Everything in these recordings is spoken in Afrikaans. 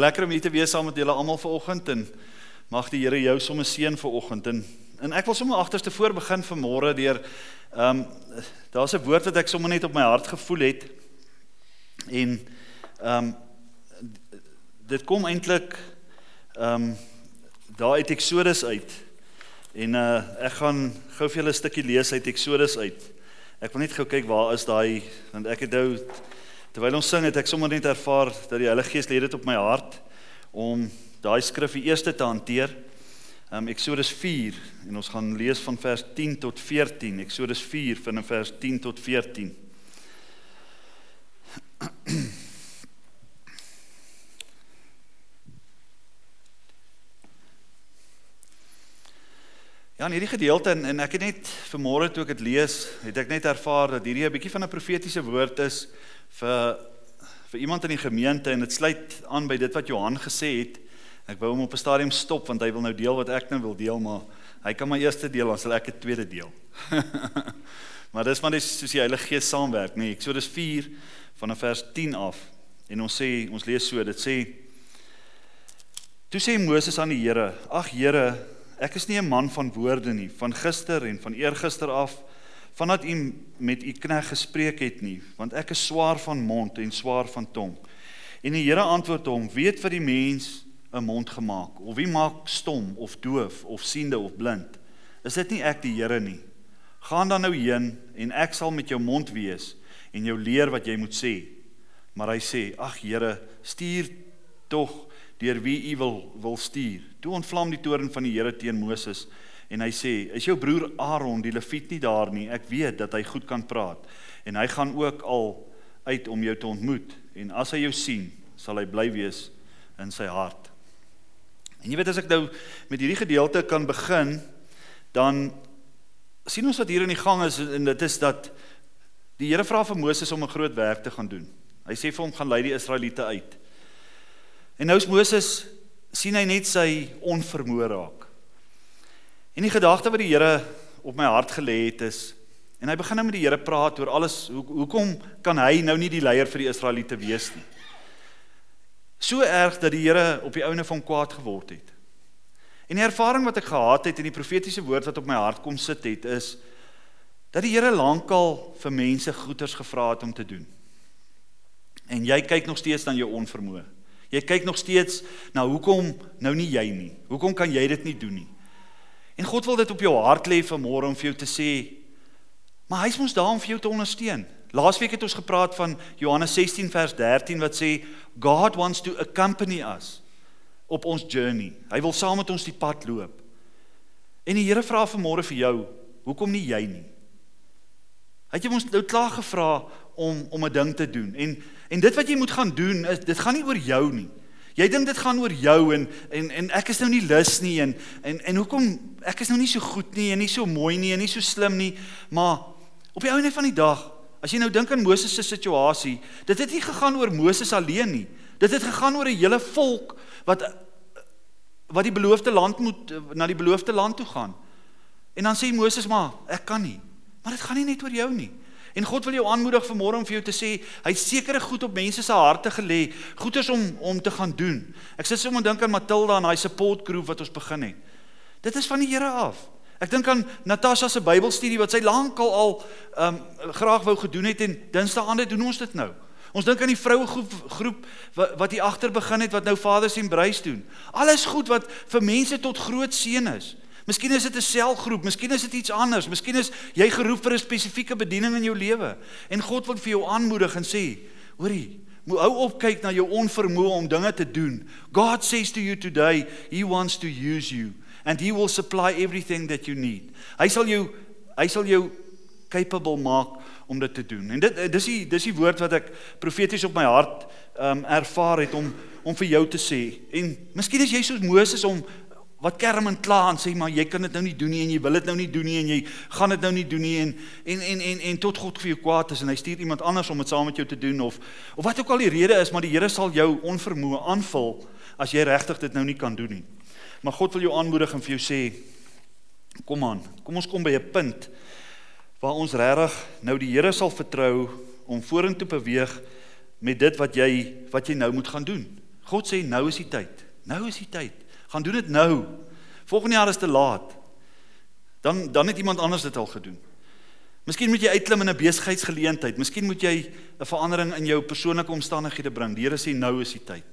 Lekker om hier te wees saam met julle almal vanoggend en mag die Here jou sommer seën vanoggend. En en ek wil sommer agterste voor begin vanmôre deur ehm um, daar's 'n woord wat ek sommer net op my hart gevoel het. En ehm um, dit kom eintlik ehm um, daar uit Eksodus uit. En uh ek gaan gou vir julle 'n stukkie lees uit Eksodus uit. Ek wil net gou kyk waar is daai want ek het nou Terwyl ons sing het ek sommer net ervaar dat die Heilige Gees lê dit op my hart om daai skrif die eerste te hanteer. Um Eksodus 4 en ons gaan lees van vers 10 tot 14. Eksodus 4 van vers 10 tot 14. Ja, in hierdie gedeelte en, en ek het net vanmôre toe ek dit lees, het ek net ervaar dat hierdie 'n bietjie van 'n profetiese woord is vir vir iemand in die gemeente en dit sluit aan by dit wat Johan gesê het. Ek wou hom op 'n stadium stop want hy wil nou deel wat ek nou wil deel, maar hy kan my eerste deel, dan sal ek 'n tweede deel. maar dis maar dis soos die Heilige Gees saamwerk, nee. Eksodus 4 van vers 10 af. En ons sê, ons lees so, dit sê Toe sê Moses aan die Here: "Ag Here, ek is nie 'n man van woorde nie, van gister en van eergister af vandat u met u knegg gespreek het nie, want ek is swaar van mond en swaar van tong. En die Here antwoord hom: Weet vir die mens 'n mond gemaak, of wie maak stom of doof of siende of blind? Is dit nie ek die Here nie? Gaan dan nou heen en ek sal met jou mond wees en jou leer wat jy moet sê. Maar hy sê: Ag Here, stuur tog deur wie u wil wil stuur. Toe ontvlam die toorn van die Here teen Moses en hy sê: "Is jou broer Aaron die Lewiet nie daar nie? Ek weet dat hy goed kan praat en hy gaan ook al uit om jou te ontmoet en as hy jou sien, sal hy bly wees in sy hart." En jy weet as ek nou met hierdie gedeelte kan begin, dan sien ons wat hier in die gang is en dit is dat die Here vra vir Moses om 'n groot werk te gaan doen. Hy sê vir hom gaan lei die Israeliete uit. En nou is Moses sien hy net sy onvermoë raak. En die gedagte wat die Here op my hart gelê het is en hy begin nou met die Here praat oor alles hoe hoekom kan hy nou nie die leier vir die Israeliete wees nie. So erg dat die Here op die ouene van kwaad geword het. En die ervaring wat ek gehad het en die profetiese woord wat op my hart kom sit het is dat die Here lankal vir mense goeders gevra het om te doen. En jy kyk nog steeds dan jou onvermoë. Jy kyk nog steeds na hoekom nou nie jy nie. Hoekom kan jy dit nie doen nie? En God wil dit op jou hart lê vanmôre om vir jou te sê, maar hy's mos daar om vir jou te ondersteun. Laasweek het ons gepraat van Johannes 16 vers 13 wat sê God wants to accompany us op ons journey. Hy wil saam met ons die pad loop. En die Here vra vanmôre vir jou, hoekom nie jy nie? Hy het jou ons nou klaar gevra om om 'n ding te doen. En en dit wat jy moet gaan doen, is dit gaan nie oor jou nie. Jy dink dit gaan oor jou en en en ek is nou nie lus nie en en en hoekom ek is nou nie so goed nie en nie so mooi nie en nie so slim nie, maar op die einde van die dag, as jy nou dink aan Moses se situasie, dit het nie gegaan oor Moses alleen nie. Dit het gegaan oor 'n hele volk wat wat die beloofde land moet na die beloofde land toe gaan. En dan sê Moses maar, ek kan nie. Maar dit gaan nie net oor jou nie. En God wil jou aanmoedig vanmôre om vir jou te sê, hy sekere goed op mense se harte gelê, goeders om om te gaan doen. Ek sit sommer dink aan Matilda en daai support groep wat ons begin het. Dit is van die Here af. Ek dink aan Natasha se Bybelstudie wat sy lankal al ehm um, graag wou gedoen het en Dinsdae aande doen ons dit nou. Ons dink aan die vroue groep, groep wat wat hier agter begin het wat nou Vaders en Bruis doen. Alles goed wat vir mense tot groot seën is. Miskien is dit 'n selgroep, miskien is dit iets anders, miskien is jy geroep vir 'n spesifieke bediening in jou lewe. En God wil vir jou aanmoedig en sê, hoorie, moet hou op kyk na jou onvermoë om dinge te doen. God says to you today, he wants to use you and he will supply everything that you need. Hy sal jou hy sal jou capable maak om dit te doen. En dit dis die dis die woord wat ek profeties op my hart ehm um, ervaar het om om vir jou te sê. En miskien is jy soos Moses om wat kerm en kla en sê maar jy kan dit nou nie doen nie en jy wil dit nou nie doen nie en jy gaan dit nou nie doen nie en en en en, en tot God vir jou kwaad is en hy stuur iemand anders om dit saam met jou te doen of of wat ook al die rede is maar die Here sal jou onvermoë aanvul as jy regtig dit nou nie kan doen nie. Maar God wil jou aanmoedig en vir jou sê kom aan, kom ons kom by 'n punt waar ons regtig nou die Here sal vertrou om vorentoe beweeg met dit wat jy wat jy nou moet gaan doen. God sê nou is die tyd. Nou is die tyd. Gaan doen dit nou. Volgende jaar is te laat. Dan dan het iemand anders dit al gedoen. Miskien moet jy uitklim in 'n besigheidsgeleentheid. Miskien moet jy 'n verandering in jou persoonlike omstandighede bring. Die Here sê nou is die tyd.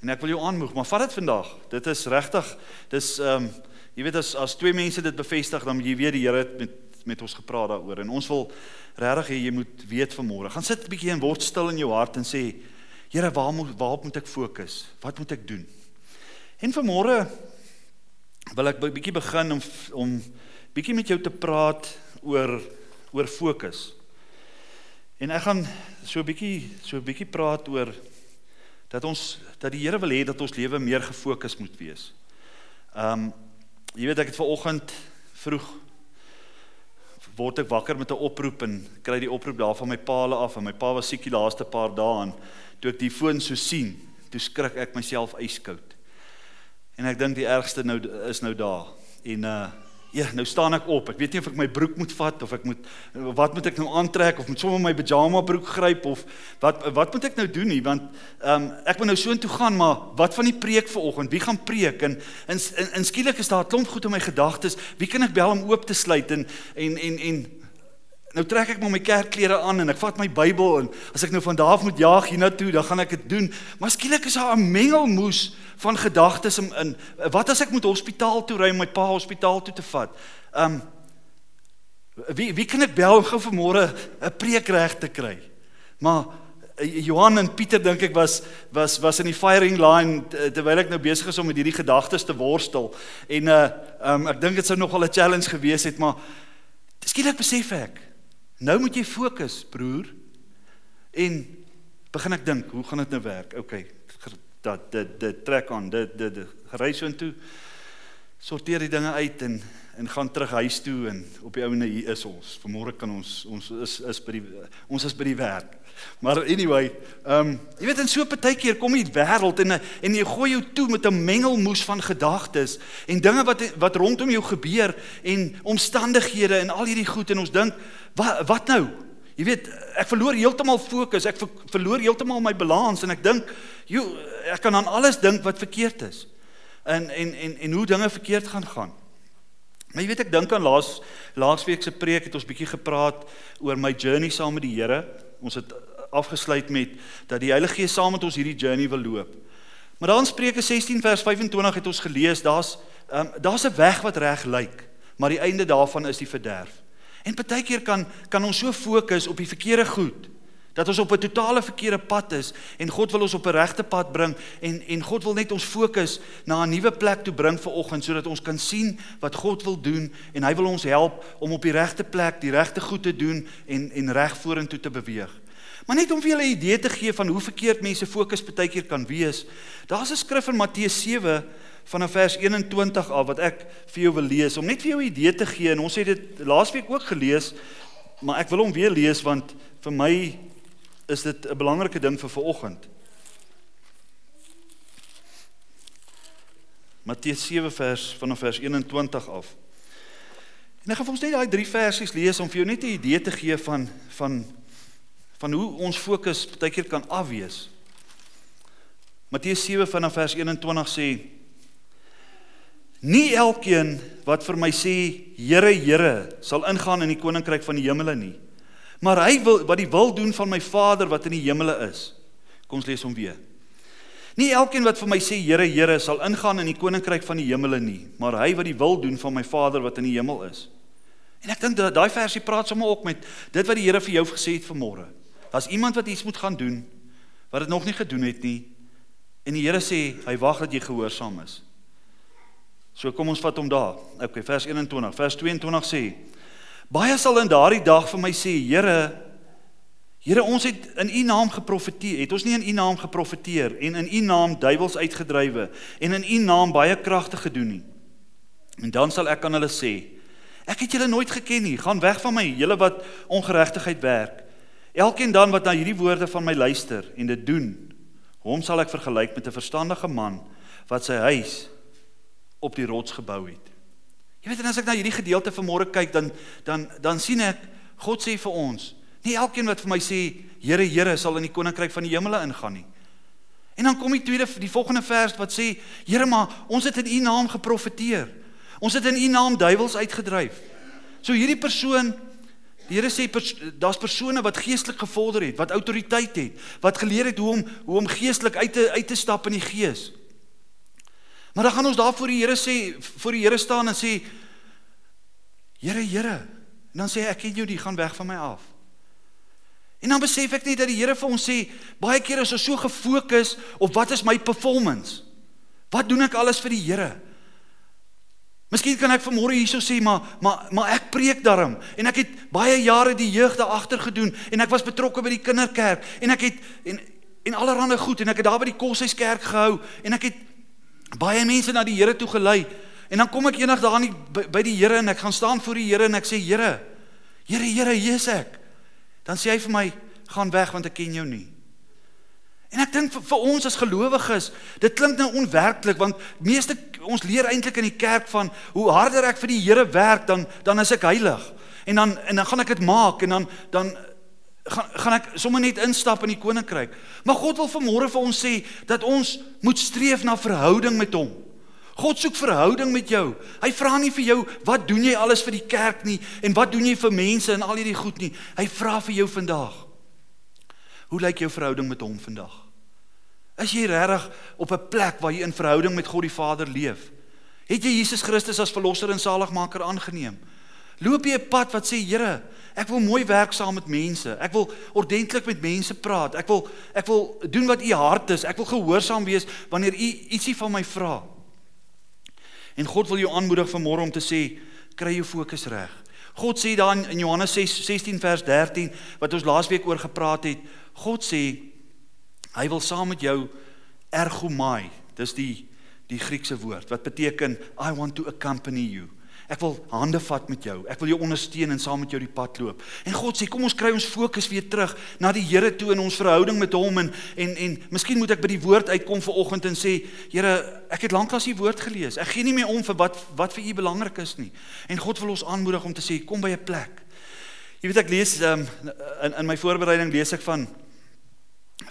En ek wil jou aanmoedig, maar vat dit vandag. Dit is regtig dis ehm um, jy weet as as twee mense dit bevestig, dan jy weet die Here het met met ons gepraat daaroor en ons wil regtig hê jy moet weet vanmôre. Gaan sit 'n bietjie en word stil in jou hart en sê Here, waar moet waarop moet ek fokus? Wat moet ek doen? En vanmôre wil ek 'n bietjie begin om om bietjie met jou te praat oor oor fokus. En ek gaan so 'n bietjie so 'n bietjie praat oor dat ons dat die Here wil hê dat ons lewe meer gefokus moet wees. Um jy weet ek het ver oggend vroeg word ek wakker met 'n oproep en kry die oproep daar van my paal af en my pa was siek die laaste paar dae en toe ek die foon so sien, toe skrik ek myself yskoud. En ek dink die ergste nou is nou daar. En uh Ja, nou staan ek op. Ek weet nie of ek my broek moet vat of ek moet wat moet ek nou aantrek of moet sommer my pyjama broek gryp of wat wat moet ek nou doen nie want ehm um, ek moet nou soontoe gaan maar wat van die preek vanoggend? Wie gaan preek? En in in, in skielik is daar 'n klomp goed in my gedagtes. Wie kan ek bel om oop te sluit en en en en Nou trek ek maar my kerkklere aan en ek vat my Bybel en as ek nou van daar af moet jaag hiernatoe, dan gaan ek dit doen. Maar skielik is daar 'n mengelmoes van gedagtes in, in wat as ek moet hospitaal toe ry om my pa hospitaal toe te vat? Um wie wie kan ek bel om gou vanmôre 'n preek reg te kry? Maar eh, Johan en Pieter dink ek was was was in die firing line terwyl ek nou besig is om met hierdie gedagtes te worstel en uh um ek dink dit sou nogal 'n challenge gewees het maar skielik besef ek Nou moet jy fokus, broer. En begin ek dink, hoe gaan dit nou werk? OK. Dat dit dit trek aan, dit dit ry so intoe. Sorteer die dinge uit en en gaan terug huis toe en op die ouene hier is ons. Vanmôre kan ons ons is is by die ons is by die werk. Maar anyway, ehm um, jy weet in so 'n partykeer kom jy wêreld en en jy gooi jou toe met 'n mengelmoes van gedagtes en dinge wat wat rondom jou gebeur en omstandighede en al hierdie goed en ons dink wat wat nou? Jy weet, ek verloor heeltemal fokus, ek ver, verloor heeltemal my balans en ek dink, joe, ek kan aan alles dink wat verkeerd is. En en en en hoe dinge verkeerd gaan gaan. Maar jy weet ek dink aan laas laasweek se preek het ons bietjie gepraat oor my journey saam met die Here. Ons het afgesluit met dat die Heilige Gees saam met ons hierdie journey wil loop. Maar dan Spreuke 16 vers 25 het ons gelees, daar's um, daar's 'n weg wat reg lyk, maar die einde daarvan is die verderf. En partykeer kan kan ons so fokus op die verkeerde goed dat ons op 'n totale verkeerde pad is en God wil ons op 'n regte pad bring en en God wil net ons fokus na 'n nuwe plek toe bring vir oggend sodat ons kan sien wat God wil doen en hy wil ons help om op die regte plek die regte goed te doen en en reg vorentoe te beweeg. Maar net om vir julle 'n idee te gee van hoe verkeerd mense fokus baie keer kan wees. Daar's 'n skrif in Matteus 7 van vers 21 af wat ek vir jou wil lees om net vir jou 'n idee te gee en ons het dit laasweek ook gelees, maar ek wil hom weer lees want vir my is dit 'n belangrike ding vir vanoggend. Matteus 7 vers vanaf vers 21 af. En ek gaan vir ons net daai drie versies lees om vir jou net 'n idee te gee van van van hoe ons fokus baie keer kan afwees. Matteus 7 vanaf vers 21 sê: Nie elkeen wat vir my sê Here, Here, sal ingaan in die koninkryk van die hemele nie. Maar hy wil wat die wil doen van my Vader wat in die hemele is. Kom ons lees hom weer. Nie elkeen wat vir my sê Here, Here sal ingaan in die koninkryk van die hemele nie, maar hy wat die wil doen van my Vader wat in die hemel is. En ek dink dat daai versie praat sommer ook met dit wat die Here vir jou gesê het vanmôre. As iemand wat iets moet gaan doen wat dit nog nie gedoen het nie en die Here sê hy wag dat jy gehoorsaam is. So kom ons vat hom daar. Okay, vers 21. Vers 22 sê Baie sal in daardie dag vir my sê, Here, Here, ons het in U naam geprofeteer. Het ons nie in U naam geprofeteer en in U naam duiwels uitgedrywe en in U naam baie kragte gedoen nie? En dan sal ek aan hulle sê, ek het julle nooit geken nie. Gaan weg van my, julle wat ongeregtigheid werk. Elkeen dan wat na hierdie woorde van my luister en dit doen, hom sal ek vergelyk met 'n verstandige man wat sy huis op die rots gebou het. Jy weet en as ek na hierdie gedeelte vanmôre kyk dan dan dan sien ek God sê vir ons, nie elkeen wat vir my sê Here Here sal in die koninkryk van die hemele ingaan nie. En dan kom die tweede die volgende vers wat sê, Here maar, ons het in U naam geprofeteer. Ons het in U naam duiwels uitgedryf. So hierdie persoon Die Here sê pers, daar's persone wat geestelik gevorder het, wat autoriteit het, wat geleer het hoe om hoe om geestelik uit te uit te stap in die gees. Maar dan gaan ons daar voor die Here sê, voor die Here staan en sê Here, Here. En dan sê hy ek ken jou, jy gaan weg van my af. En dan besef ek net dat die Here vir ons sê, baie kere is ons so gefokus op wat is my performance? Wat doen ek alles vir die Here? Miskien kan ek vanmôre hierso sê, maar maar maar ek preek daarom en ek het baie jare die jeug daar agter gedoen en ek was betrokke by die kinderkerk en ek het en en allerlei goed en ek het daar by die koshuiskerk gehou en ek het baie mense na die Here toe gelei. En dan kom ek eendag daar nie by, by die Here en ek gaan staan voor die Here en ek sê Here, Here, Here, hier is ek. Dan sê hy vir my, gaan weg want ek ken jou nie. En ek dink vir, vir ons as gelowiges, dit klink nou onwerklik want meeste ons leer eintlik in die kerk van hoe harder ek vir die Here werk dan dan is ek heilig. En dan en dan gaan ek dit maak en dan dan gaan gaan ek sommer net instap in die koninkryk. Maar God wil vanmôre vir ons sê dat ons moet streef na verhouding met hom. God soek verhouding met jou. Hy vra nie vir jou wat doen jy alles vir die kerk nie en wat doen jy vir mense en al hierdie goed nie. Hy vra vir jou vandag. Hoe lyk jou verhouding met hom vandag? Is jy regtig op 'n plek waar jy in verhouding met God die Vader leef? Het jy Jesus Christus as verlosser en saligmaker aangeneem? Loop jy 'n pad wat sê Here, ek wil mooi werk saam met mense. Ek wil ordentlik met mense praat. Ek wil ek wil doen wat u hart is. Ek wil gehoorsaam wees wanneer u ietsie van my vra. En God wil jou aanmoedig vanmôre om te sê, kry jou fokus reg. God sê dan in Johannes 6 16 vers 13 wat ons laasweek oor gepraat het, God sê hy wil saam met jou ergomai. Dis die die Griekse woord wat beteken I want to accompany you. Ek wil hande vat met jou. Ek wil jou ondersteun en saam met jou die pad loop. En God sê, kom ons kry ons fokus weer terug na die Here toe in ons verhouding met hom en en en miskien moet ek by die woord uitkom vir oggend en sê, Here, ek het lanklaas die woord gelees. Ek gee nie meer om vir wat wat vir u belangrik is nie. En God wil ons aanmoedig om te sê, kom by 'n plek. Jy weet ek lees um, in in my voorbereiding lees ek van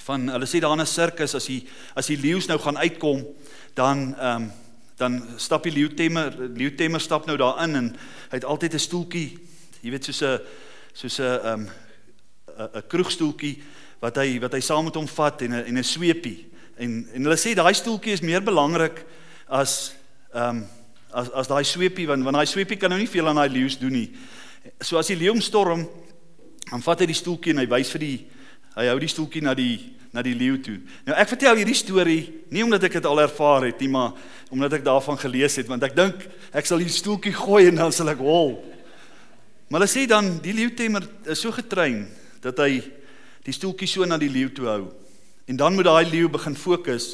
van hulle sê daar in 'n sirkus as die as die leeu's nou gaan uitkom, dan ehm um, dan stap die leeutemmer leeutemmer stap nou daarin en hy het altyd 'n stoeltjie jy weet soos 'n soos 'n um 'n kroegstoeltjie wat hy wat hy saam met hom vat en 'n en 'n sweepie. En en hulle sê daai stoeltjie is meer belangrik as um as as daai sweepie want want daai sweepie kan nou nie veel aan daai leeu's doen nie. So as die leeu storm dan vat hy die stoeltjie en hy wys vir die hy hou die stoeltjie na die na die leeu toe. Nou ek vertel hierdie storie nie omdat ek dit al ervaar het nie, maar omdat ek daarvan gelees het want ek dink ek sal die stoeltjie gooi en dan sal ek hol. Maar hulle sê dan die leeutemmer is so getrein dat hy die stoeltjie so na die leeu toe hou. En dan moet daai leeu begin fokus.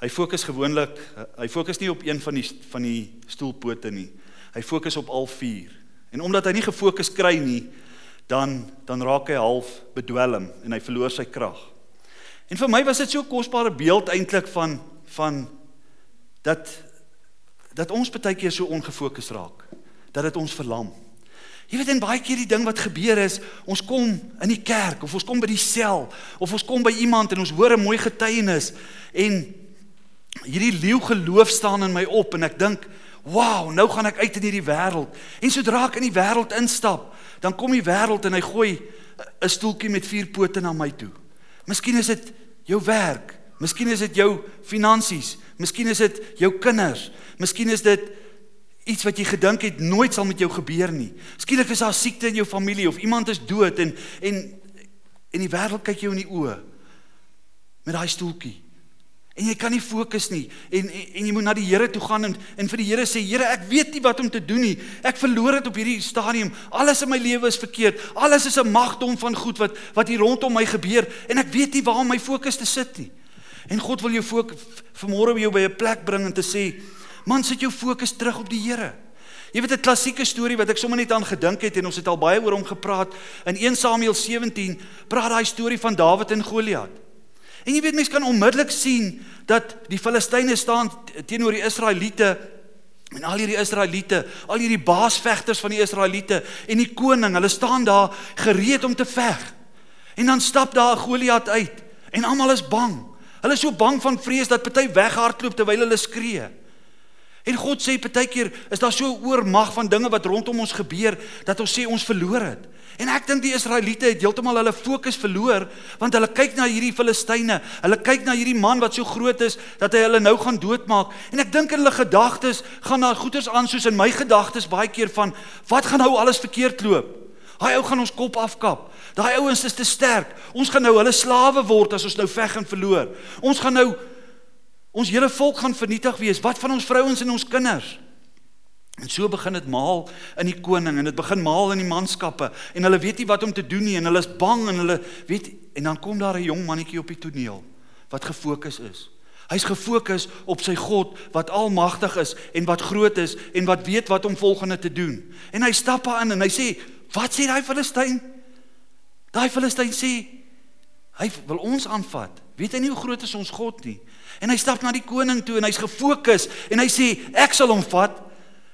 Hy fokus gewoonlik hy fokus nie op een van die van die stoelpote nie. Hy fokus op al vier. En omdat hy nie gefokus kry nie, dan dan raak hy half bedwelm en hy verloor sy krag. En vir my was dit so 'n kosbare beeld eintlik van van dat dat ons baie keer so ongefokus raak. Dat dit ons verlam. Jy weet en baie keer die ding wat gebeur is, ons kom in die kerk of ons kom by die sel of ons kom by iemand en ons hoor 'n mooi getuienis en hierdie leeu geloof staan in my op en ek dink, "Wow, nou gaan ek uit in hierdie wêreld." En sodra ek in die wêreld instap, dan kom die wêreld en hy gooi 'n stoeltjie met vier pote na my toe. Miskien is dit jou werk, miskien is dit jou finansies, miskien is dit jou kinders, miskien is dit iets wat jy gedink het nooit sal met jou gebeur nie. Skielik is daar siekte in jou familie of iemand is dood en en en die wêreld kyk jou in die oë met daai stoeltjie. En jy kan nie fokus nie en, en en jy moet na die Here toe gaan en en vir die Here sê Here ek weet nie wat om te doen nie. Ek verloor dit op hierdie stadium. Alles in my lewe is verkeerd. Alles is 'n magdom van goed wat wat hier rondom my gebeur en ek weet nie waar om my fokus te sit nie. En God wil jou vanmôre by jou by 'n plek bring en te sê man sit jou fokus terug op die Here. Jy weet 'n klassieke storie wat ek sommer net aan gedink het en ons het al baie oor hom gepraat in 1 Samuel 17 praat daai storie van Dawid en Goliat. En jy weet mense kan onmiddellik sien dat die Filistyne staan teenoor die Israeliete en al hierdie Israeliete, al hierdie baasvegters van die Israeliete en die koning, hulle staan daar gereed om te veg. En dan stap daar Goliat uit en almal is bang. Hulle is so bang van vrees dat party weghardloop terwyl hulle skree. En God sê partykeer is daar so oormag van dinge wat rondom ons gebeur dat ons sê ons verloor het. En ek dink die Israeliete het heeltemal hulle fokus verloor want hulle kyk na hierdie Filistyne. Hulle kyk na hierdie man wat so groot is dat hy hulle nou gaan doodmaak. En ek dink in hulle gedagtes gaan daar goeters aan soos in my gedagtes baie keer van wat gaan nou alles verkeerd loop? Daai ou gaan ons kop afkap. Daai ouens is te sterk. Ons gaan nou hulle slawe word as ons nou veg en verloor. Ons gaan nou Ons hele volk gaan vernietig wees. Wat van ons vrouens en ons kinders? En so begin dit maal in die koning en dit begin maal in die manskappe en hulle weet nie wat om te doen nie en hulle is bang en hulle weet en dan kom daar 'n jong mannetjie op die toneel wat gefokus is. Hy's gefokus op sy God wat almagtig is en wat groot is en wat weet wat om volgende te doen. En hy stap aan en hy sê, "Wat sê daai Filistyn?" Daai Filistyn sê, "Hy wil ons aanvat. Weet hy nie hoe groot is ons God nie?" En hy stap na die koning toe en hy's gefokus en hy sê ek sal hom vat.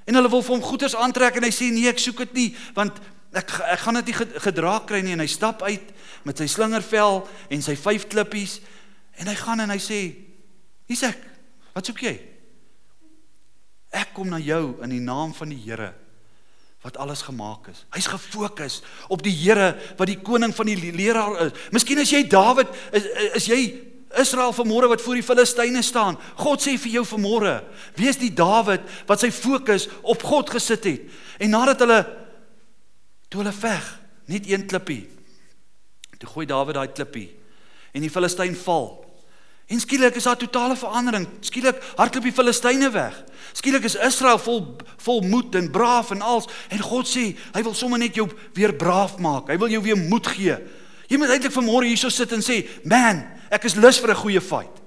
En hulle wil vir hom goeders aantrek en hy sê nee, ek soek dit nie want ek ek gaan dit nie gedra kry nie en hy stap uit met sy slingervel en sy vyf klippies en hy gaan en hy sê hier's ek. Wat soek jy? Ek kom na jou in die naam van die Here wat alles gemaak is. Hy's gefokus op die Here wat die koning van die leraar is. Miskien as jy Dawid is, is jy Israel vanmôre wat voor die Filistyne staan. God sê vir jou vanmôre, wees die Dawid wat sy fokus op God gesit het. En nadat hulle toe hulle veg, net een klippie. Toe gooi Dawid daai klippie en die Filistyn val. En skielik is daar totale verandering. Skielik hardloop die Filistyne weg. Skielik is Israel vol vol moed en braaf en als en God sê hy wil sommer net jou weer braaf maak. Hy wil jou weer moed gee. Jy moet eintlik vanmôre hierso sit en sê, "Man, Ek is lus vir 'n goeie fight.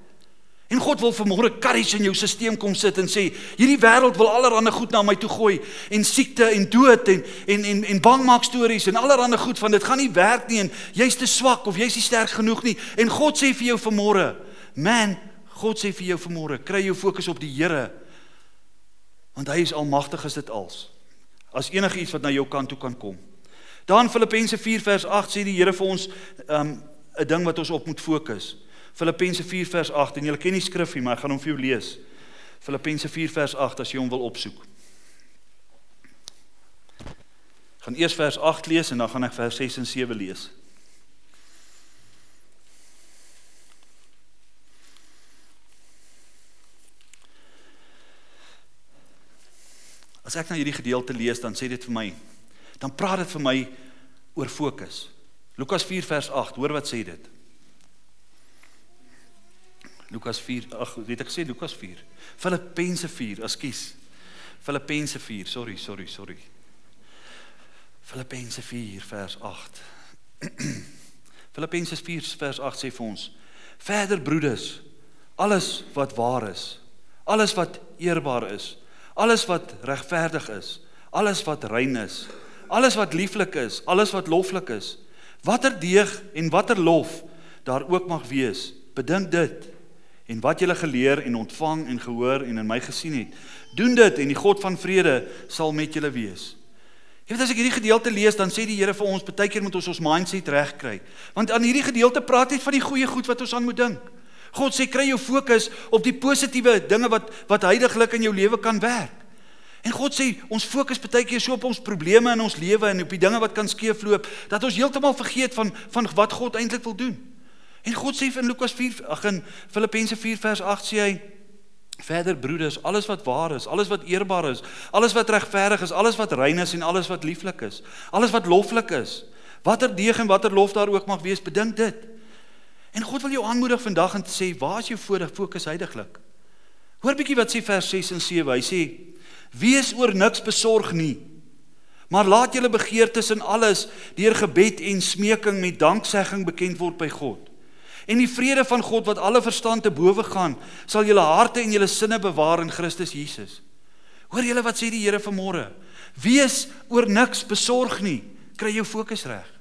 En God wil vanmôre courage in jou stelsel kom sit en sê, hierdie wêreld wil allerlei goed na my toe gooi en siekte en dood en en en en bangmaak stories en allerlei goed van dit gaan nie werk nie en jy's te swak of jy's nie sterk genoeg nie. En God sê vir jou vanmôre, man, God sê vir jou vanmôre, kry jou fokus op die Here. Want hy is almagtig is dit als. As enige iets wat na jou kant toe kan kom. Dan Filippense 4 vers 8 sê die Here vir ons, ehm um, 'n ding wat ons op moet fokus. Filippense 4 vers 8 en jy ken die skrif hier, maar ek gaan hom vir jou lees. Filippense 4 vers 8 as jy hom wil opsoek. Ek gaan eers vers 8 lees en dan gaan ek vers 6 en 7 lees. As ek nou hierdie gedeelte lees, dan sê dit vir my, dan praat dit vir my oor fokus. Lukas 4 vers 8, hoor wat sê dit? Lukas 4, ag, weet ek sê Lukas 4. Filippense 4, ekskuus. Filippense 4, sorry, sorry, sorry. Filippense 4 vers 8. Filippense 4 vers 8 sê vir ons: Verder broeders, alles wat waar is, alles wat eerbaar is, alles wat regverdig is, alles wat rein is, alles wat lieflik is, alles wat loflik is, Watter deeg en watter lof daar ook mag wees, bedink dit en wat jy geleer en ontvang en gehoor en in my gesien het. Doen dit en die God van vrede sal met julle wees. Jy weet as ek hierdie gedeelte lees, dan sê die Here vir ons, baie keer moet ons ons mindset regkry. Want aan hierdie gedeelte praat hy van die goeie goed wat ons aan moet dink. God sê kry jou fokus op die positiewe dinge wat wat heidaglik in jou lewe kan werk. En God sê ons fokus baie keer so op ons probleme in ons lewe en op die dinge wat kan skeefloop dat ons heeltemal vergeet van van wat God eintlik wil doen. En God sê in Lukas 4 ag in Filippense 4 vers 8 sê hy verder broeders alles wat waar is, alles wat eerbaar is, alles wat regverdig is, alles wat rein is en alles wat lieflik is, alles wat loflik is, watter deeg en watter lof daar ook mag wees, bedink dit. En God wil jou aanmoedig vandag te sê waar is jou fokus heidaglik? Hoor bietjie wat sê vers 6 en 7. Hy sê Wees oor niks besorg nie. Maar laat julle begeertes in alles deur gebed en smeking met danksegging bekend word by God. En die vrede van God wat alle verstand te bowe gaan, sal julle harte en julle sinne bewaar in Christus Jesus. Hoor julle wat sê die Here vanmôre? Wees oor niks besorg nie, kry jou fokus reg.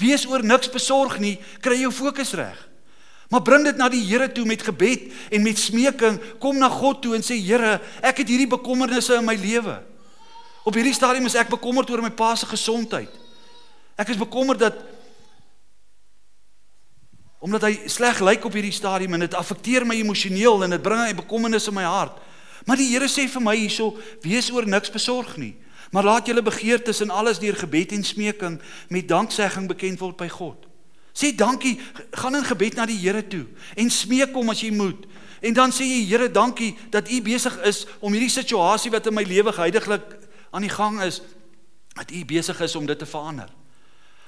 Wees oor niks besorg nie, kry jou fokus reg. Maar bring dit na die Here toe met gebed en met smeking. Kom na God toe en sê Here, ek het hierdie bekommernisse in my lewe. Op hierdie stadium is ek bekommerd oor my pa se gesondheid. Ek is bekommerd dat Omdat hy sleg lyk op hierdie stadium en dit affekteer my emosioneel en dit bring 'n bekommernis in my hart. Maar die Here sê vir my hierso, wees oor niks besorg nie, maar laat julle begeertes in alles deur gebed en smeking met danksegging bekend word by God. Sê dankie, gaan in gebed na die Here toe en smeek hom as jy moet. En dan sê jy Here, dankie dat U besig is om hierdie situasie wat in my lewe geheidiglik aan die gang is, dat U besig is om dit te verander.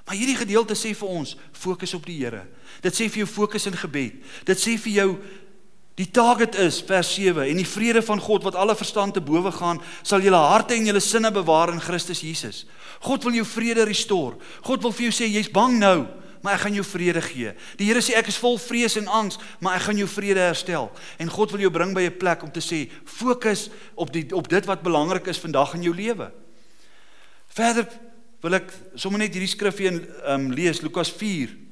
Maar hierdie gedeelte sê vir ons, fokus op die Here. Dit sê vir jou fokus in gebed. Dit sê vir jou Die target is vers 7 en die vrede van God wat alle verstand te bowe gaan sal julle harte en julle sinne bewaar in Christus Jesus. God wil jou vrede restore. God wil vir jou sê jy's bang nou, maar ek gaan jou vrede gee. Die Here sê ek is vol vrees en angs, maar ek gaan jou vrede herstel. En God wil jou bring by 'n plek om te sê fokus op die op dit wat belangrik is vandag in jou lewe. Verder wil ek sommer net hierdie skrif hier um, lees Lukas 4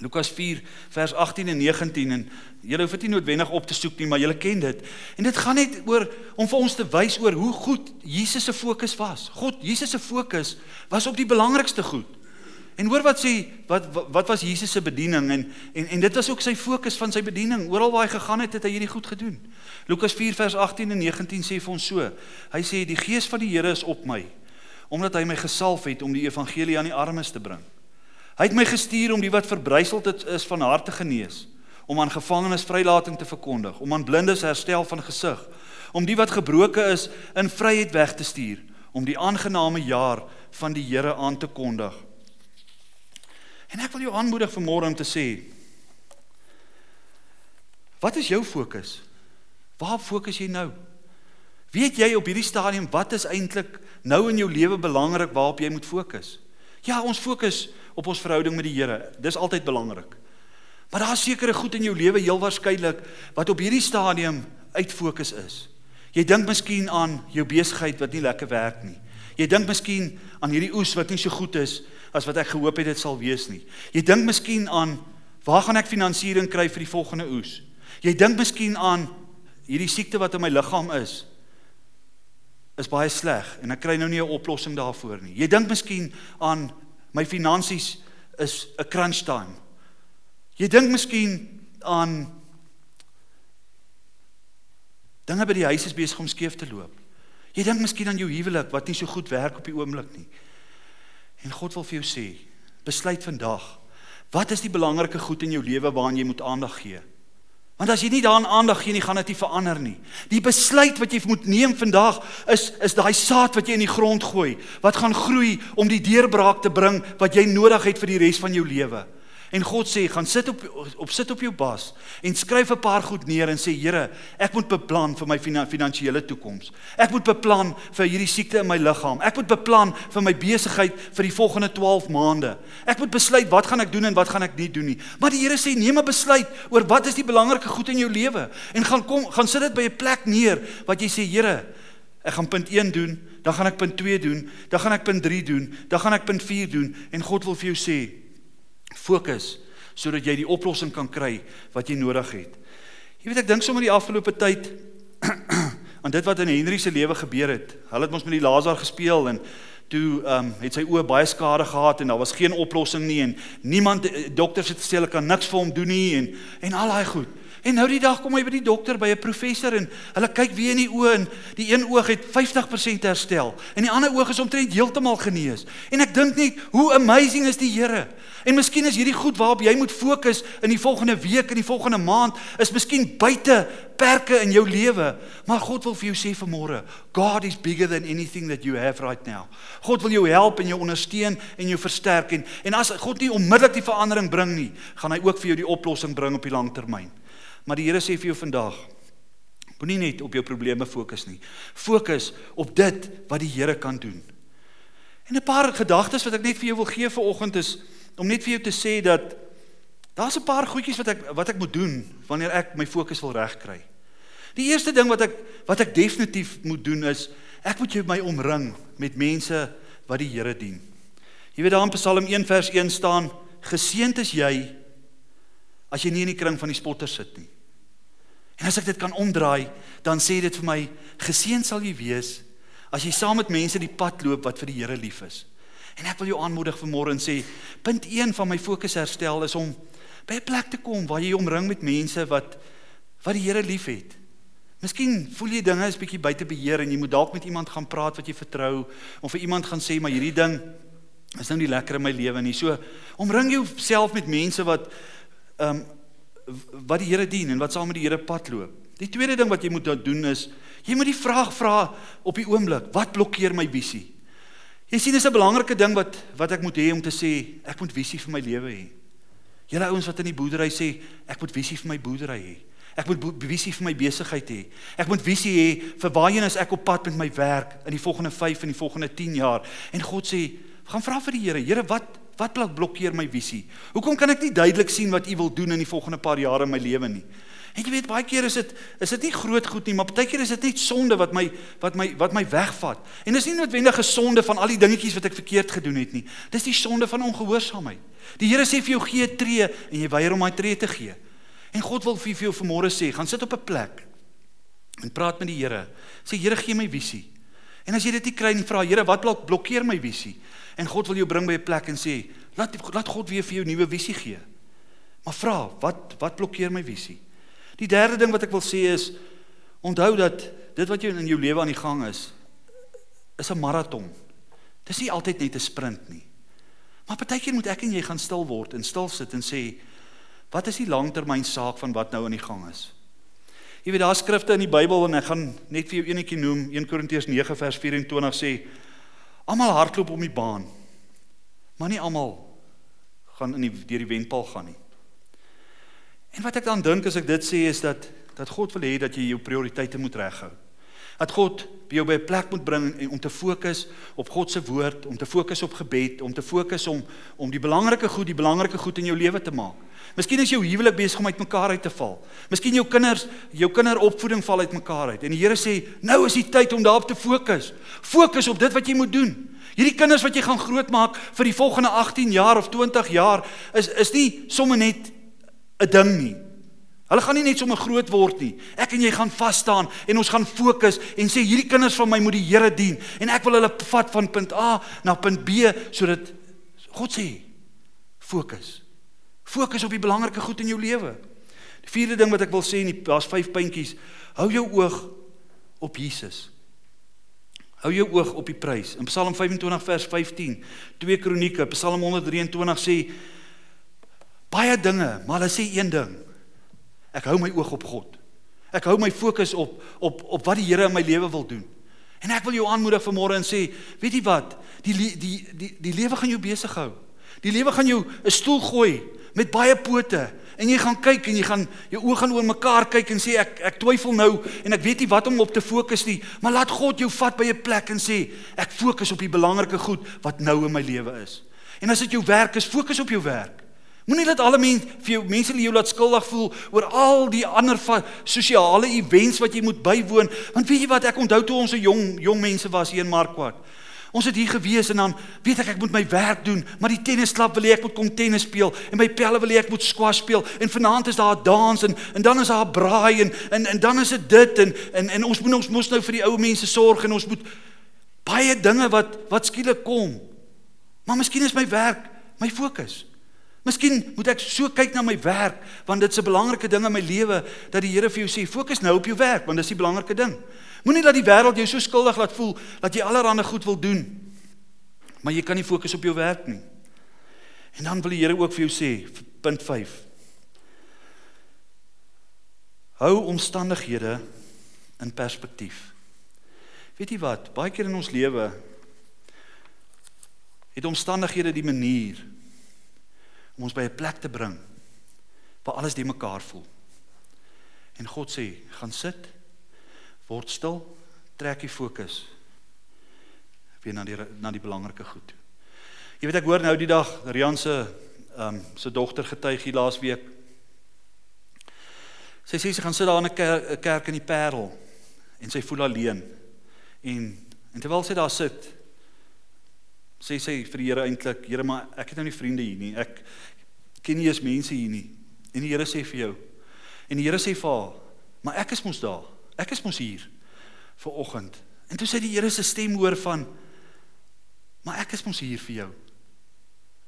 Lukas 4 vers 18 en 19 en julle hoef dit nie noodwendig op te soek nie, maar julle ken dit. En dit gaan net oor om vir ons te wys oor hoe goed Jesus se fokus was. God, Jesus se fokus was op die belangrikste goed. En hoor wat sê wat wat was Jesus se bediening en en en dit was ook sy fokus van sy bediening. Oral waar hy gegaan het, het hy hierdie goed gedoen. Lukas 4 vers 18 en 19 sê vir ons so. Hy sê die gees van die Here is op my omdat hy my gesalf het om die evangelie aan die armes te bring. Hy het my gestuur om die wat verbryseld is van hart te genees, om aan gevangenes vrylating te verkondig, om aan blindes herstel van gesig, om die wat gebroke is in vryheid weg te stuur, om die aangename jaar van die Here aan te kondig. En ek wil jou aanmoedig vanmôre om te sê, wat is jou fokus? Waar fokus jy nou? Weet jy op hierdie stadium wat is eintlik nou in jou lewe belangrik waarop jy moet fokus? Ja, ons fokus op ons verhouding met die Here. Dis altyd belangrik. Maar daar's sekere goed in jou lewe heel waarskynlik wat op hierdie stadium uit fokus is. Jy dink miskien aan jou besigheid wat nie lekker werk nie. Jy dink miskien aan hierdie oes wat nie so goed is as wat ek gehoop het dit sal wees nie. Jy dink miskien aan waar gaan ek finansiering kry vir die volgende oes? Jy dink miskien aan hierdie siekte wat in my liggaam is is baie sleg en ek kry nou nie 'n oplossing daarvoor nie. Jy dink miskien aan my finansies is 'n crunch time. Jy dink miskien aan dinge by die huis is besig om skeef te loop. Jy dink miskien aan jou huwelik wat nie so goed werk op die oomblik nie. En God wil vir jou sê, besluit vandag, wat is die belangrike goed in jou lewe waaraan jy moet aandag gee? Want as jy nie daaraan aandag gee nie, gaan dit nie verander nie. Die besluit wat jy moet neem vandag is is daai saad wat jy in die grond gooi, wat gaan groei om die deurbraak te bring wat jy nodig het vir die res van jou lewe. En God sê, gaan sit op op sit op jou bas en skryf 'n paar goed neer en sê Here, ek moet beplan vir my finansiële toekoms. Ek moet beplan vir hierdie siekte in my liggaam. Ek moet beplan vir my besigheid vir die volgende 12 maande. Ek moet besluit wat gaan ek doen en wat gaan ek nie doen nie. Maar die Here sê neem 'n besluit oor wat is die belangrike goed in jou lewe en gaan kom gaan sit dit by 'n plek neer wat jy sê Here, ek gaan punt 1 doen, dan gaan ek punt 2 doen, dan gaan ek punt 3 doen, dan gaan ek punt 4 doen en God wil vir jou sê Fokus sodat jy die oplossing kan kry wat jy nodig het. Jy weet ek dink sommer die afgelope tyd aan dit wat in Henry se lewe gebeur het. Hulle het mos met die Lazar gespeel en toe ehm um, het sy oë baie skade gehad en daar was geen oplossing nie en niemand eh, dokters het gesê hulle kan niks vir hom doen nie en en al daai goed. En nou die dag kom hy by die dokter by 'n professor en hulle kyk weer in die oë en die een oog het 50% herstel en die ander oog is omtrent heeltemal genees. En ek dink net hoe amazing is die Here. En miskien is hierdie goed waarop jy moet fokus in die volgende week en die volgende maand is miskien buite perke in jou lewe. Maar God wil vir jou sê vanmôre, God is bigger than anything that you have right now. God wil jou help en jou ondersteun en jou versterk en en as God nie onmiddellik die verandering bring nie, gaan hy ook vir jou die oplossing bring op die lang termyn. Maar die Here sê vir jou vandag, moenie net op jou probleme fokus nie. Fokus op dit wat die Here kan doen. En 'n paar gedagtes wat ek net vir jou wil gee vir oggend is om net vir jou te sê dat daar's 'n paar goedjies wat ek wat ek moet doen wanneer ek my fokus wil regkry. Die eerste ding wat ek wat ek definitief moet doen is ek moet jou my omring met mense wat die Here dien. Jy weet daar in Psalm 1 vers 1 staan: Geseënd is jy as jy nie in die kring van die spotters sit nie. En as ek dit kan omdraai, dan sê dit vir my geseën sal jy wees as jy saam met mense die pad loop wat vir die Here lief is. En ek wil jou aanmoedig vanmôre en sê punt 1 van my fokus herstel is om by 'n plek te kom waar jy omring met mense wat wat die Here liefhet. Miskien voel jy dinge is bietjie buite beheer en jy moet dalk met iemand gaan praat wat jy vertrou of vir iemand gaan sê maar hierdie ding is nou nie lekker in my lewe nie. So omring jouself met mense wat um, wat die Here dien en wat saam met die Here pad loop. Die tweede ding wat jy moet doen is jy moet die vraag vra op die oomblik, wat blokkeer my visie? Jy sien dis 'n belangrike ding wat wat ek moet hê om te sê, ek moet visie vir my lewe hê. Julle ouens wat in die boerdery sê, ek moet visie vir my boerdery hê. Ek moet visie vir my besigheid hê. Ek moet visie hê vir waarheen as ek op pad met my werk in die volgende 5 en die volgende 10 jaar. En God sê, gaan vra vir die Here, Here, wat wat blokkeer my visie? Hoekom kan ek nie duidelik sien wat U wil doen in die volgende paar jare in my lewe nie? En jy weet baie keer is dit is dit nie groot goed nie, maar baie keer is dit net sonde wat my wat my wat my wegvat. En dis nie noodwendig 'n sonde van al die dingetjies wat ek verkeerd gedoen het nie. Dis die sonde van ongehoorsaamheid. Die Here sê vir jou gee 'n tree en jy weier om daai tree te gee. En God wil vir jou vanmôre sê, gaan sit op 'n plek en praat met die Here. Sê Here, gee my visie. En as jy dit nie kry nie, vra Here, wat blok blokkeer my visie? En God wil jou bring by 'n plek en sê, laat laat God weer vir jou nuwe visie gee. Maar vra, wat wat blokkeer my visie? Die derde ding wat ek wil sê is onthou dat dit wat jy in jou lewe aan die gang is is 'n maraton. Dis nie altyd net 'n sprint nie. Maar partykeer moet ek en jy gaan stil word en stil sit en sê wat is die langtermyn saak van wat nou aan die gang is? Jy weet daar skrifte in die Bybel en ek gaan net vir jou eenetjie noem 1 Korintiërs 9 vers 24 sê almal hardloop om die baan. Maar nie almal gaan in die deur die wenpaal gaan nie. En wat ek dan dink as ek dit sê is dat dat God wil hê dat jy jou prioriteite moet reghou. Dat God jou by 'n plek moet bring om te fokus op God se woord, om te fokus op gebed, om te fokus om om die belangrike goed, die belangrike goed in jou lewe te maak. Miskien is jou huwelik besig om uitmekaar uit te val. Miskien jou kinders, jou kinderopvoeding val uitmekaar uit. En die Here sê, nou is die tyd om daarop te fokus. Fokus op dit wat jy moet doen. Hierdie kinders wat jy gaan grootmaak vir die volgende 18 jaar of 20 jaar is is nie sommer net 'n ding nie. Hulle gaan nie net sommer groot word nie. Ek en jy gaan vas staan en ons gaan fokus en sê hierdie kinders van my moet die Here dien en ek wil hulle vat van punt A na punt B sodat God sê fokus. Fokus op die belangrike goed in jou lewe. Die vierde ding wat ek wil sê, daar's vyf puntjies. Hou jou oog op Jesus. Hou jou oog op die prys. In Psalm 25 vers 15, 2 Kronieke, Psalm 123 sê baie dinge, maar hulle sê een ding. Ek hou my oog op God. Ek hou my fokus op op op wat die Here in my lewe wil doen. En ek wil jou aanmoedig vanmôre en sê, weet jy wat? Die die die die lewe gaan jou besig hou. Die lewe gaan jou 'n stoel gooi met baie pote en jy gaan kyk en jy gaan jou oë gaan oor mekaar kyk en sê ek ek twyfel nou en ek weet nie wat om op te fokus nie, maar laat God jou vat by 'n plek en sê ek fokus op die belangrike goed wat nou in my lewe is. En as dit jou werk is, fokus op jou werk. Moenie dat alle mense vir jou mense jou laat skuldig voel oor al die ander sosiale events wat jy moet bywoon. Want weet jy wat, ek onthou toe ons 'n jong jong mense was hier in Markwart. Ons het hier gewees en dan weet ek ek moet my werk doen, maar die tennisklub wil hê ek moet kom tennis speel en my pelle wil hê ek moet squash speel en vanaand is daar 'n dans en en dan is daar 'n braai en en en dan is dit dit en en en ons moet ons mos nou vir die ou mense sorg en ons moet baie dinge wat wat skielik kom. Maar miskien is my werk my fokus. Miskien moet ek so kyk na my werk want dit's 'n belangrike ding in my lewe dat die Here vir jou sê fokus nou op jou werk want dis die belangrike ding. Moenie dat die wêreld jou so skuldig laat voel dat jy allerlei goed wil doen maar jy kan nie fokus op jou werk nie. En dan wil die Here ook vir jou sê punt 5. Hou omstandighede in perspektief. Weet jy wat? Baie keer in ons lewe het omstandighede die manier om ons by 'n plek te bring waar alles die mekaar voel. En God sê, gaan sit, word stil, trek die fokus weer na die na die belangrike goed. Jy weet ek hoor nou die dag Rian se ehm um, se dogter getuig hier laas week. Sy sê sy gaan sit daar in 'n kerk, kerk in die Parel en sy voel alleen. En en terwyl sy daar sit, sê sy vir die Here eintlik, Here, maar ek het nou nie vriende hier nie. Ek ken nie eens mense hier nie. En die Here sê vir jou. En die Here sê vir haar, maar ek is mos daar. Ek is mos hier vir oggend. En toe sê die Here se stem hoor van maar ek is mos hier vir jou.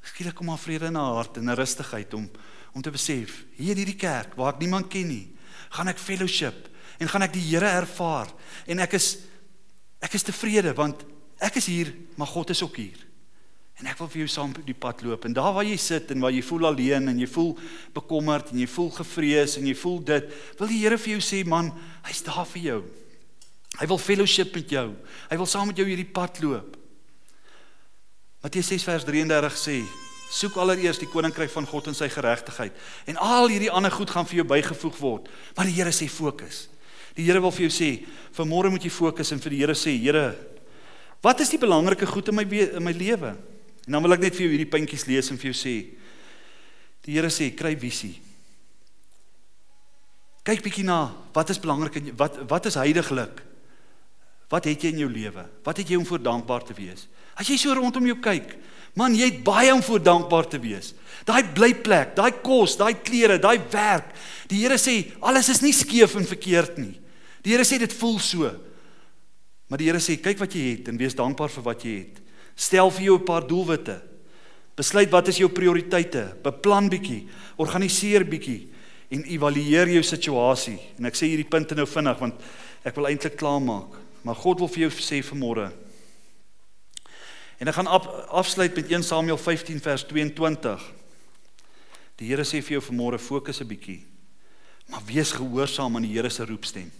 Skielik kom haar vrede in haar hart en 'n rustigheid om om te besef, hier in hierdie kerk waar ek niemand ken nie, gaan ek fellowship en gaan ek die Here ervaar en ek is ek is tevrede want ek is hier, maar God is ook hier. En ek wil vir jou saam die pad loop en daar waar jy sit en waar jy voel alleen en jy voel bekommerd en jy voel gevrees en jy voel dit, wil die Here vir jou sê man, hy's daar vir jou. Hy wil fellowship met jou. Hy wil saam met jou hierdie pad loop. Matteus 6 vers 33 sê: Soek allereers die koninkryk van God en sy geregtigheid en al hierdie ander goed gaan vir jou bygevoeg word. Maar die Here sê fokus. Die Here wil vir jou sê, vanmôre moet jy fokus en vir die Here sê, Here, wat is die belangrike goed in my in my lewe? En dan wil ek net vir jou hierdie puntjies lees en vir jou sê. Die Here sê, kry visie. Kyk bietjie na wat is belangrik en wat wat is heiliglik? Wat het jy in jou lewe? Wat het jy om voor dankbaar te wees? As jy so rondom jou kyk, man, jy het baie om voor dankbaar te wees. Daai blyplek, daai kos, daai klere, daai werk. Die Here sê alles is nie skeef en verkeerd nie. Die Here sê dit voel so. Maar die Here sê kyk wat jy het en wees dankbaar vir wat jy het. Stel vir jou 'n paar doelwitte. Besluit wat is jou prioriteite? Beplan bietjie, organiseer bietjie en evalueer jou situasie. En ek sê hierdie punte nou vinnig want ek wil eintlik klaar maak. Maar God wil vir jou sê vanmôre. En ek gaan af, afsluit met 1 Samuel 15 vers 22. Die Here sê vir jou vanmôre fokus 'n bietjie. Maar wees gehoorsaam aan die Here se roepstem.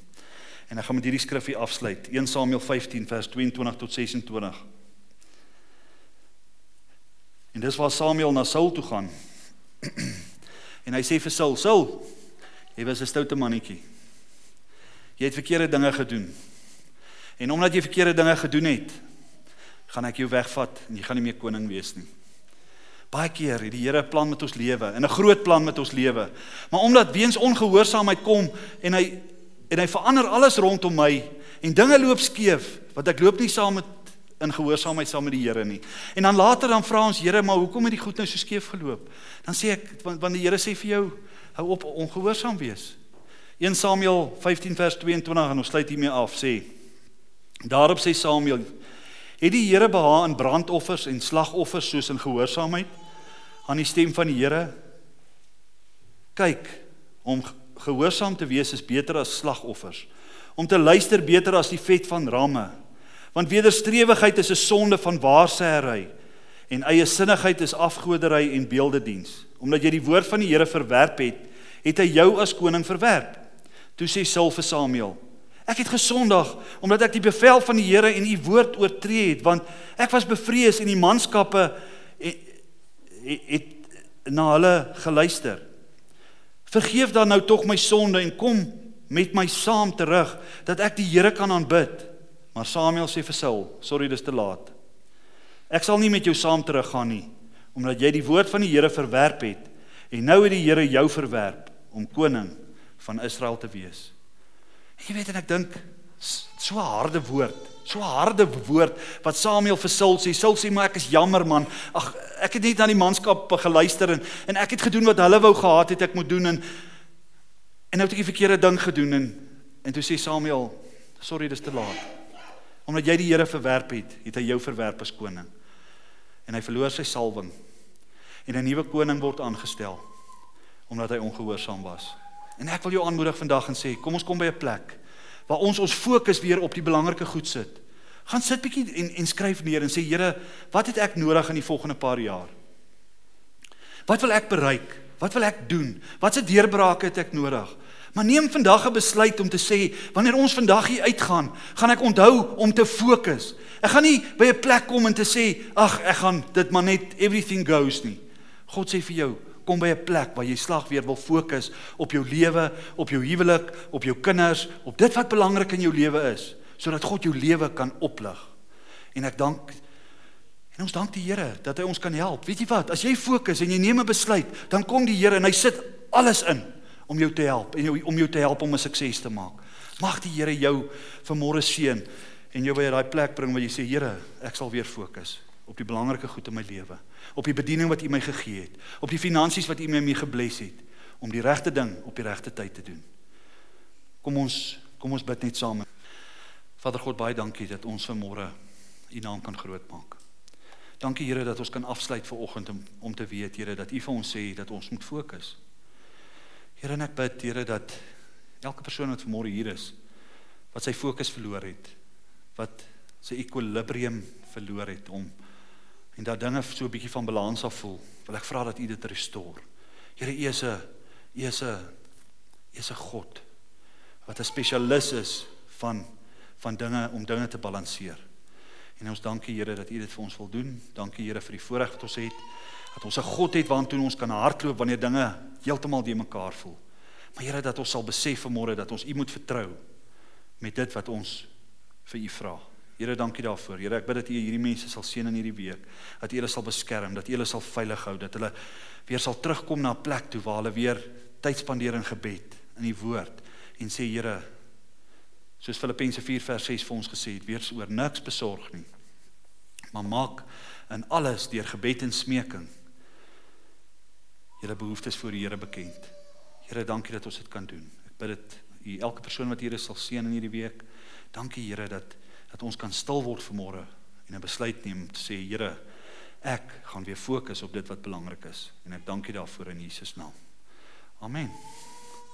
En ek gaan met hierdie skrif hier afsluit. 1 Samuel 15 vers 22 tot 26. En dis waar Samuel na Saul toe gaan. en hy sê vir Saul: "Saul, jy was 'n stoute mannetjie. Jy het verkeerde dinge gedoen. En omdat jy verkeerde dinge gedoen het, gaan ek jou wegvat en jy gaan nie meer koning wees nie. Baie keer het die Here 'n plan met ons lewe, 'n groot plan met ons lewe. Maar omdat weens ongehoorsaamheid kom en hy en hy verander alles rondom my en dinge loop skeef, wat ek loop nie saam met in gehoorsaamheid saam met die Here nie. En dan later dan vra ons Here, maar hoekom het die goed nou so skeef geloop? Dan sê ek want, want die Here sê vir jou, hou op ongehoorsaam wees. 1 Samuel 15 vers 22 en ons sluit hiermee af sê Daarop sê Samuel: "Het die Here behaag in brandoffers en slagoffers soos in gehoorsaamheid aan die stem van die Here? Kyk, om gehoorsaam te wees is beter as slagoffers. Om te luister beter as die vet van ramme. Want wederstrewigheid is 'n sonde van waarsêry en eie sinnigheid is afgodery en beeldediens. Omdat jy die woord van die Here verwerp het, het hy jou as koning verwerp." Toe sê Saul vir Samuel: Ek het gesondag omdat ek die bevel van die Here en u woord oortree het want ek was bevrees en die manskappe het, het na hulle geluister. Vergeef dan nou tog my sonde en kom met my saam terug dat ek die Here kan aanbid. Maar Samuel sê vir Saul, sorry dis te laat. Ek sal nie met jou saam teruggaan nie omdat jy die woord van die Here verwerp het en nou het die Here jou verwerp om koning van Israel te wees. Jy weet en ek dink so 'n harde woord, so harde woord wat Samuel vir Saul sê. Saul sê maar ek is jammer man. Ag ek het net na die manskap geluister en en ek het gedoen wat hulle wou gehad het ek moet doen en en nou het ek die verkeerde ding gedoen en en toe sê Samuel, sorry dis te laat. Omdat jy die Here verwerp het, het hy jou verwerp as koning. En hy verloor sy salwing. En 'n nuwe koning word aangestel omdat hy ongehoorsaam was. En ek wil jou aanmoedig vandag en sê, kom ons kom by 'n plek waar ons ons fokus weer op die belangrike goed sit. Gaan sit bietjie en en skryf neer en sê Here, wat het ek nodig in die volgende paar jaar? Wat wil ek bereik? Wat wil ek doen? Watse deurbrake het ek nodig? Maar neem vandag 'n besluit om te sê, wanneer ons vandag hier uitgaan, gaan ek onthou om te fokus. Ek gaan nie by 'n plek kom en te sê, ag, ek gaan dit maar net everything goes nie. God sê vir jou, kom by 'n plek waar jy slag weer wil fokus op jou lewe, op jou huwelik, op jou kinders, op dit wat belangrik in jou lewe is, sodat God jou lewe kan oplig. En ek dank en ons dank die Here dat hy ons kan help. Weet jy wat? As jy fokus en jy neem 'n besluit, dan kom die Here en hy sit alles in om jou te help en jou, om jou te help om 'n sukses te maak. Mag die Here jou vanmôre seën en jou by daai plek bring waar jy sê Here, ek sal weer fokus op die belangrike goed in my lewe, op die bediening wat U my gegee het, op die finansies wat U my mee gebless het om die regte ding op die regte tyd te doen. Kom ons kom ons bid net saam. Vader God, baie dankie dat ons vanmôre U naam kan groot maak. Dankie Here dat ons kan afsluit vir oggend om om te weet Here dat U vir ons sê dat ons moet fokus. Here en ek bid Here dat elke persoon wat vanmôre hier is wat sy fokus verloor het, wat sy ekwilibrium verloor het om en dat dinge so 'n bietjie van balans af voel, wil ek vra dat U dit restore. Here U is 'n U is 'n U is 'n God wat 'n spesialis is van van dinge om dinge te balanseer. En ons dankie Here dat U dit vir ons wil doen. Dankie Here vir die voorreg wat ons het dat ons 'n God het waartoe ons kan hardloop wanneer dinge heeltemal de mekaar voel. Maar Here dat ons sal besef vanmôre dat ons U moet vertrou met dit wat ons vir U vra. Here, dankie daarvoor. Here, ek bid dat U hierdie mense sal seën in hierdie week, dat U hulle sal beskerm, dat U hulle sal veilig hou, dat hulle weer sal terugkom na 'n plek toe waar hulle weer tyd spandeer in gebed, in die woord en sê Here, soos Filippense 4 vers 6 vir ons gesê het, wees oor niks besorg nie. Maar maak in alles deur gebed en smeking julle behoeftes voor die Here bekend. Here, dankie dat ons dit kan doen. Ek bid dit u elke persoon wat hier is sal seën in hierdie week. Dankie Here dat dat ons kan stil word vanmôre en 'n besluit neem om te sê Here, ek gaan weer fokus op dit wat belangrik is en ek dankie daarvoor in Jesus naam. Amen.